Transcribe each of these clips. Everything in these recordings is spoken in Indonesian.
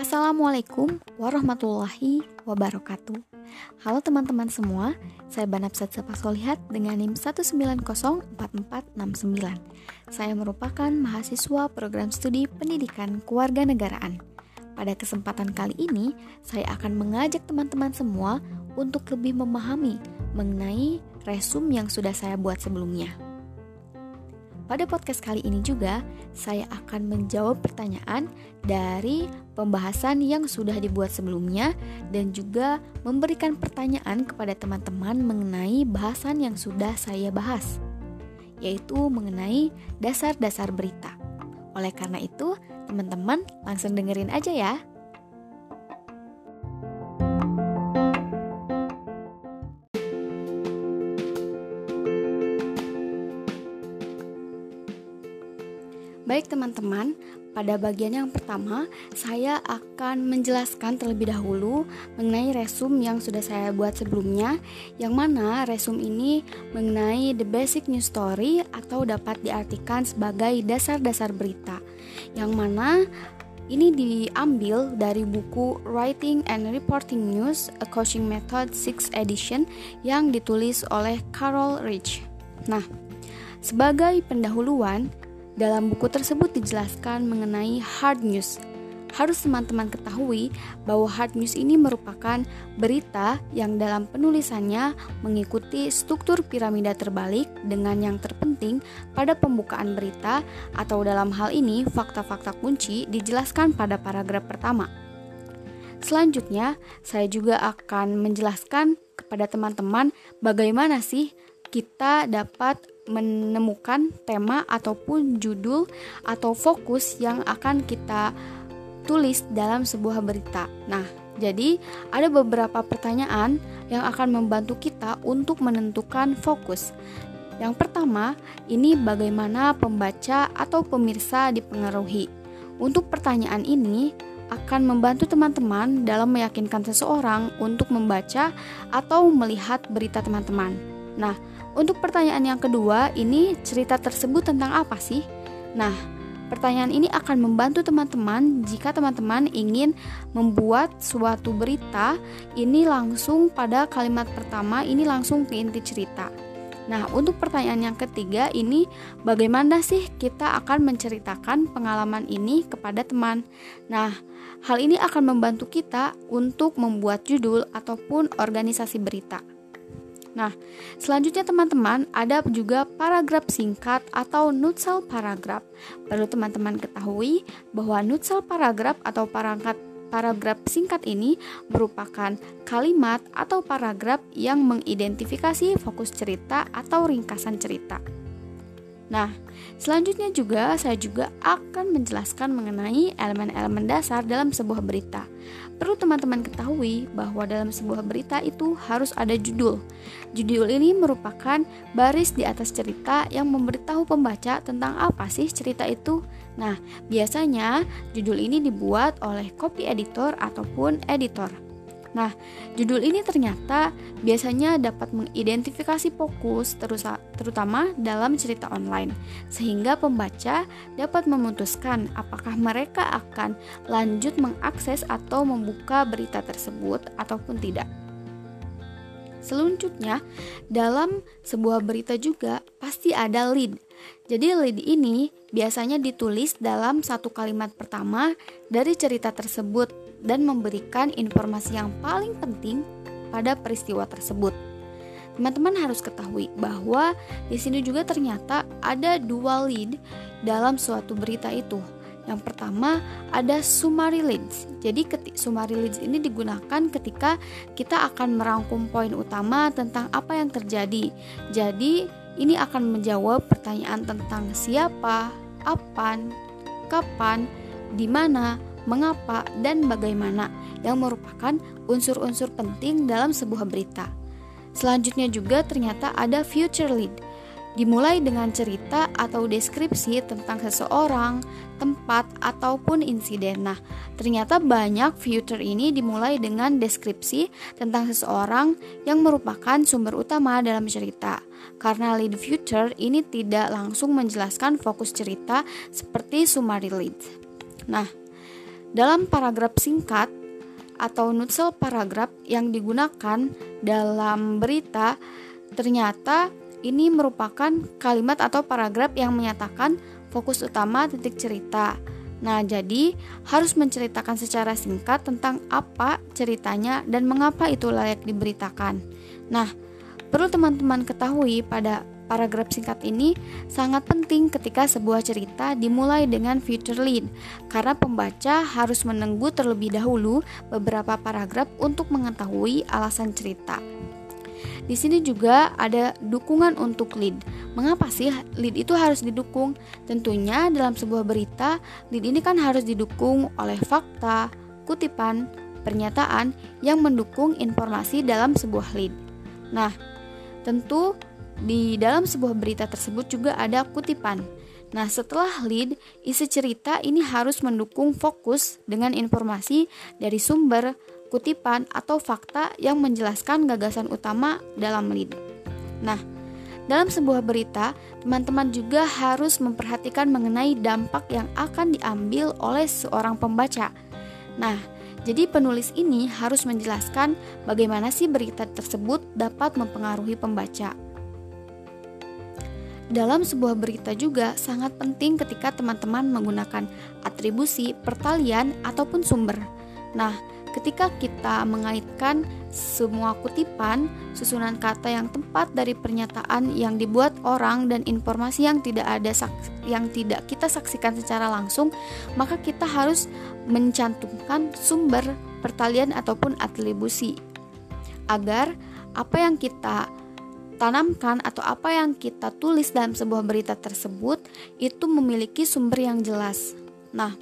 Assalamualaikum warahmatullahi wabarakatuh. Halo teman-teman semua, saya Banapsat Solihat dengan NIM 1904469. Saya merupakan mahasiswa program studi pendidikan kewarganegaraan. Pada kesempatan kali ini, saya akan mengajak teman-teman semua untuk lebih memahami mengenai resume yang sudah saya buat sebelumnya. Pada podcast kali ini juga, saya akan menjawab pertanyaan dari pembahasan yang sudah dibuat sebelumnya dan juga memberikan pertanyaan kepada teman-teman mengenai bahasan yang sudah saya bahas, yaitu mengenai dasar-dasar berita. Oleh karena itu, teman-teman langsung dengerin aja ya. Baik teman-teman, pada bagian yang pertama saya akan menjelaskan terlebih dahulu mengenai resume yang sudah saya buat sebelumnya yang mana resume ini mengenai the basic news story atau dapat diartikan sebagai dasar-dasar berita yang mana ini diambil dari buku Writing and Reporting News, A Coaching Method 6 edition yang ditulis oleh Carol Rich. Nah, sebagai pendahuluan, dalam buku tersebut dijelaskan mengenai hard news. Harus teman-teman ketahui bahwa hard news ini merupakan berita yang dalam penulisannya mengikuti struktur piramida terbalik dengan yang terpenting pada pembukaan berita atau dalam hal ini fakta-fakta kunci dijelaskan pada paragraf pertama. Selanjutnya, saya juga akan menjelaskan kepada teman-teman bagaimana sih kita dapat menemukan tema ataupun judul atau fokus yang akan kita tulis dalam sebuah berita. Nah, jadi ada beberapa pertanyaan yang akan membantu kita untuk menentukan fokus. Yang pertama, ini bagaimana pembaca atau pemirsa dipengaruhi. Untuk pertanyaan ini akan membantu teman-teman dalam meyakinkan seseorang untuk membaca atau melihat berita teman-teman. Nah, untuk pertanyaan yang kedua, ini cerita tersebut tentang apa sih? Nah, pertanyaan ini akan membantu teman-teman jika teman-teman ingin membuat suatu berita ini langsung pada kalimat pertama, ini langsung ke inti cerita. Nah, untuk pertanyaan yang ketiga ini bagaimana sih kita akan menceritakan pengalaman ini kepada teman? Nah, hal ini akan membantu kita untuk membuat judul ataupun organisasi berita. Nah, selanjutnya teman-teman ada juga paragraf singkat atau nutsal paragraf. Perlu teman-teman ketahui bahwa nutsal paragraf atau paragraf paragraf singkat ini merupakan kalimat atau paragraf yang mengidentifikasi fokus cerita atau ringkasan cerita. Nah, selanjutnya juga saya juga akan menjelaskan mengenai elemen-elemen dasar dalam sebuah berita. Perlu teman-teman ketahui bahwa dalam sebuah berita itu harus ada judul. Judul ini merupakan baris di atas cerita yang memberitahu pembaca tentang apa sih cerita itu. Nah, biasanya judul ini dibuat oleh copy editor ataupun editor. Nah, judul ini ternyata biasanya dapat mengidentifikasi fokus terutama dalam cerita online sehingga pembaca dapat memutuskan apakah mereka akan lanjut mengakses atau membuka berita tersebut ataupun tidak. Selanjutnya, dalam sebuah berita juga pasti ada lead. Jadi lead ini biasanya ditulis dalam satu kalimat pertama dari cerita tersebut dan memberikan informasi yang paling penting pada peristiwa tersebut. Teman-teman harus ketahui bahwa di sini juga ternyata ada dua lead dalam suatu berita itu. Yang pertama ada summary leads. Jadi summary leads ini digunakan ketika kita akan merangkum poin utama tentang apa yang terjadi. Jadi ini akan menjawab pertanyaan tentang siapa, apa, kapan, di mana, mengapa, dan bagaimana yang merupakan unsur-unsur penting dalam sebuah berita. Selanjutnya juga ternyata ada future lead. Dimulai dengan cerita atau deskripsi tentang seseorang, tempat, ataupun insiden. Nah, ternyata banyak future ini dimulai dengan deskripsi tentang seseorang yang merupakan sumber utama dalam cerita. Karena lead future ini tidak langsung menjelaskan fokus cerita seperti summary lead. Nah, dalam paragraf singkat atau nutsel paragraf yang digunakan dalam berita ternyata ini merupakan kalimat atau paragraf yang menyatakan fokus utama titik cerita. Nah, jadi harus menceritakan secara singkat tentang apa ceritanya dan mengapa itu layak diberitakan. Nah, perlu teman-teman ketahui pada paragraf singkat ini sangat penting ketika sebuah cerita dimulai dengan future lead karena pembaca harus menunggu terlebih dahulu beberapa paragraf untuk mengetahui alasan cerita. Di sini juga ada dukungan untuk lead. Mengapa sih lead itu harus didukung? Tentunya dalam sebuah berita, lead ini kan harus didukung oleh fakta, kutipan, pernyataan yang mendukung informasi dalam sebuah lead. Nah, tentu di dalam sebuah berita tersebut juga ada kutipan. Nah, setelah lead, isi cerita ini harus mendukung fokus dengan informasi dari sumber, kutipan, atau fakta yang menjelaskan gagasan utama dalam lead. Nah, dalam sebuah berita, teman-teman juga harus memperhatikan mengenai dampak yang akan diambil oleh seorang pembaca. Nah, jadi penulis ini harus menjelaskan bagaimana sih berita tersebut dapat mempengaruhi pembaca. Dalam sebuah berita juga sangat penting ketika teman-teman menggunakan atribusi, pertalian, ataupun sumber. Nah, Ketika kita mengaitkan semua kutipan, susunan kata yang tepat dari pernyataan yang dibuat orang dan informasi yang tidak ada yang tidak kita saksikan secara langsung, maka kita harus mencantumkan sumber pertalian ataupun atribusi agar apa yang kita tanamkan atau apa yang kita tulis dalam sebuah berita tersebut itu memiliki sumber yang jelas. Nah,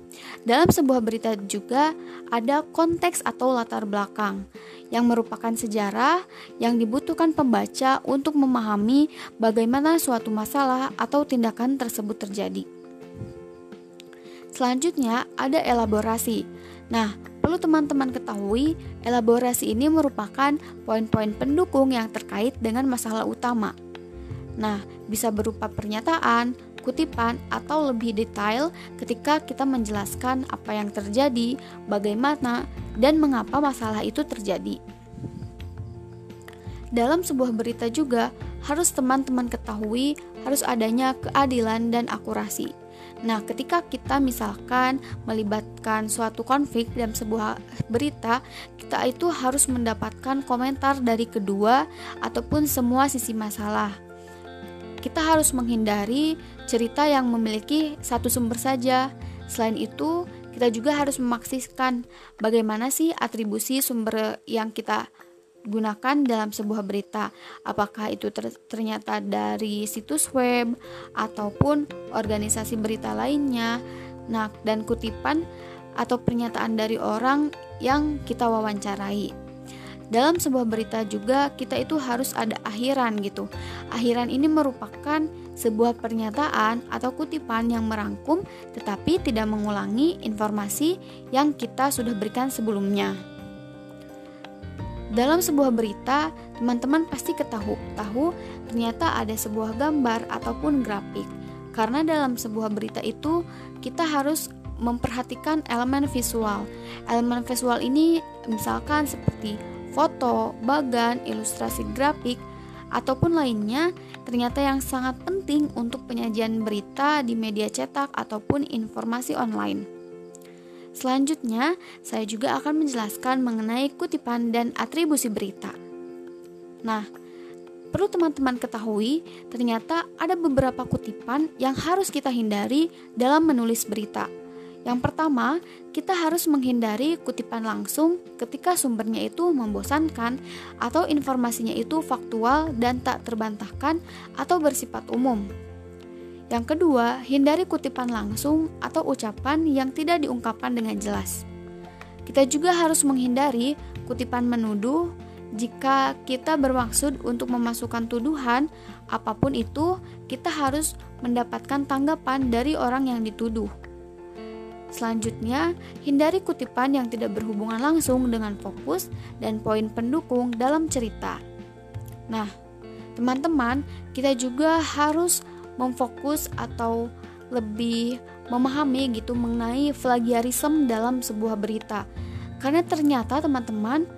dalam sebuah berita juga ada konteks atau latar belakang yang merupakan sejarah yang dibutuhkan pembaca untuk memahami bagaimana suatu masalah atau tindakan tersebut terjadi. Selanjutnya, ada elaborasi. Nah, perlu teman-teman ketahui, elaborasi ini merupakan poin-poin pendukung yang terkait dengan masalah utama. Nah, bisa berupa pernyataan, kutipan atau lebih detail ketika kita menjelaskan apa yang terjadi, bagaimana, dan mengapa masalah itu terjadi. Dalam sebuah berita juga harus teman-teman ketahui harus adanya keadilan dan akurasi. Nah, ketika kita misalkan melibatkan suatu konflik dalam sebuah berita, kita itu harus mendapatkan komentar dari kedua ataupun semua sisi masalah kita harus menghindari cerita yang memiliki satu sumber saja. Selain itu, kita juga harus memaksikan bagaimana sih atribusi sumber yang kita gunakan dalam sebuah berita. Apakah itu ter ternyata dari situs web ataupun organisasi berita lainnya. Nah, dan kutipan atau pernyataan dari orang yang kita wawancarai dalam sebuah berita juga kita itu harus ada akhiran gitu. Akhiran ini merupakan sebuah pernyataan atau kutipan yang merangkum tetapi tidak mengulangi informasi yang kita sudah berikan sebelumnya. Dalam sebuah berita, teman-teman pasti ketahu tahu ternyata ada sebuah gambar ataupun grafik. Karena dalam sebuah berita itu kita harus memperhatikan elemen visual. Elemen visual ini misalkan seperti foto, bagan, ilustrasi grafik, ataupun lainnya ternyata yang sangat penting untuk penyajian berita di media cetak ataupun informasi online. Selanjutnya, saya juga akan menjelaskan mengenai kutipan dan atribusi berita. Nah, perlu teman-teman ketahui, ternyata ada beberapa kutipan yang harus kita hindari dalam menulis berita. Yang pertama, kita harus menghindari kutipan langsung ketika sumbernya itu membosankan atau informasinya itu faktual dan tak terbantahkan atau bersifat umum. Yang kedua, hindari kutipan langsung atau ucapan yang tidak diungkapkan dengan jelas. Kita juga harus menghindari kutipan menuduh jika kita bermaksud untuk memasukkan tuduhan, apa pun itu, kita harus mendapatkan tanggapan dari orang yang dituduh. Selanjutnya, hindari kutipan yang tidak berhubungan langsung dengan fokus dan poin pendukung dalam cerita. Nah, teman-teman, kita juga harus memfokus atau lebih memahami gitu mengenai plagiarisme dalam sebuah berita. Karena ternyata teman-teman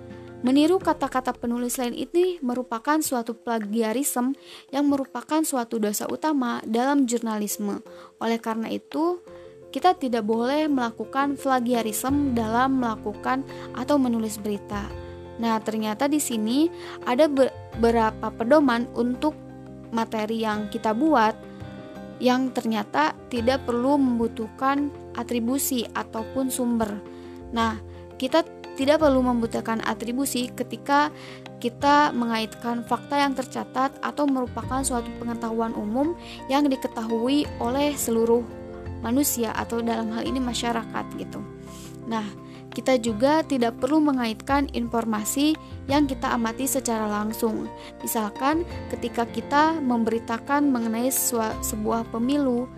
Meniru kata-kata penulis lain ini merupakan suatu plagiarisme yang merupakan suatu dosa utama dalam jurnalisme. Oleh karena itu, kita tidak boleh melakukan plagiarisme dalam melakukan atau menulis berita. Nah, ternyata di sini ada beberapa pedoman untuk materi yang kita buat yang ternyata tidak perlu membutuhkan atribusi ataupun sumber. Nah, kita tidak perlu membutuhkan atribusi ketika kita mengaitkan fakta yang tercatat atau merupakan suatu pengetahuan umum yang diketahui oleh seluruh manusia atau dalam hal ini masyarakat gitu. Nah, kita juga tidak perlu mengaitkan informasi yang kita amati secara langsung. Misalkan ketika kita memberitakan mengenai sebuah pemilu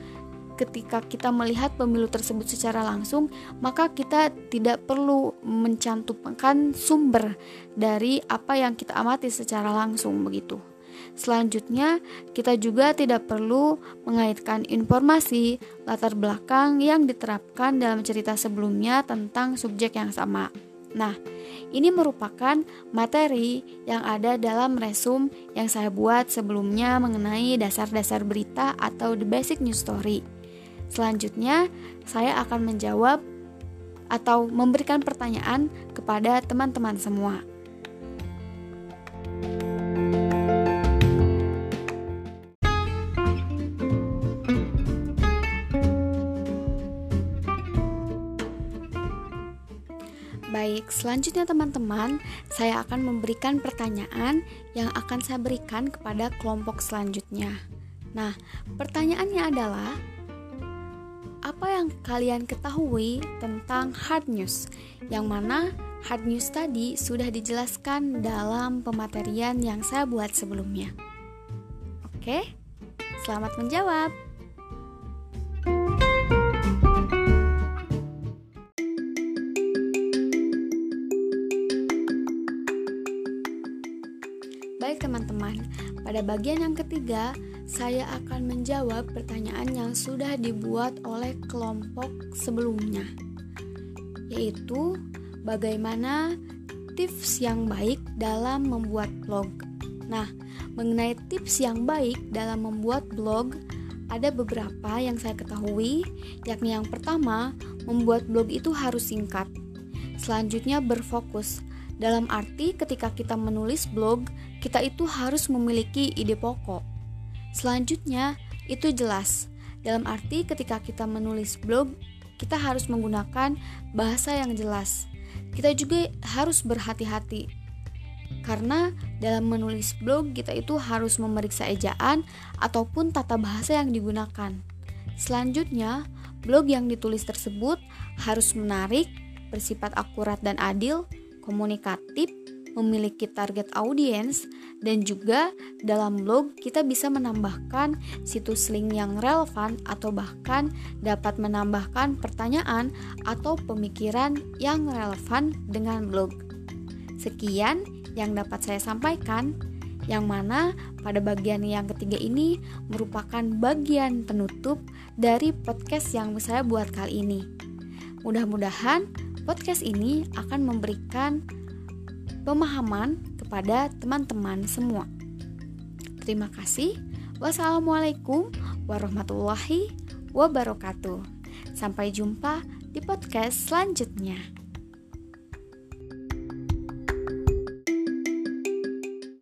ketika kita melihat pemilu tersebut secara langsung, maka kita tidak perlu mencantumkan sumber dari apa yang kita amati secara langsung begitu. Selanjutnya, kita juga tidak perlu mengaitkan informasi latar belakang yang diterapkan dalam cerita sebelumnya tentang subjek yang sama. Nah, ini merupakan materi yang ada dalam resum yang saya buat sebelumnya mengenai dasar-dasar berita atau the basic news story. Selanjutnya, saya akan menjawab atau memberikan pertanyaan kepada teman-teman semua. Baik, selanjutnya teman-teman, saya akan memberikan pertanyaan yang akan saya berikan kepada kelompok selanjutnya. Nah, pertanyaannya adalah apa yang kalian ketahui tentang hard news? Yang mana hard news tadi sudah dijelaskan dalam pematerian yang saya buat sebelumnya. Oke, selamat menjawab. Baik teman-teman, pada bagian yang ketiga, saya akan menjawab pertanyaan yang sudah dibuat oleh kelompok sebelumnya, yaitu bagaimana tips yang baik dalam membuat blog. Nah, mengenai tips yang baik dalam membuat blog, ada beberapa yang saya ketahui, yakni yang pertama, membuat blog itu harus singkat. Selanjutnya berfokus. Dalam arti ketika kita menulis blog, kita itu harus memiliki ide pokok Selanjutnya, itu jelas. Dalam arti ketika kita menulis blog, kita harus menggunakan bahasa yang jelas. Kita juga harus berhati-hati. Karena dalam menulis blog kita itu harus memeriksa ejaan ataupun tata bahasa yang digunakan. Selanjutnya, blog yang ditulis tersebut harus menarik, bersifat akurat dan adil, komunikatif, memiliki target audiens, dan juga dalam blog kita bisa menambahkan situs link yang relevan atau bahkan dapat menambahkan pertanyaan atau pemikiran yang relevan dengan blog. Sekian yang dapat saya sampaikan, yang mana pada bagian yang ketiga ini merupakan bagian penutup dari podcast yang saya buat kali ini. Mudah-mudahan podcast ini akan memberikan pemahaman kepada teman-teman semua. Terima kasih. Wassalamualaikum warahmatullahi wabarakatuh. Sampai jumpa di podcast selanjutnya.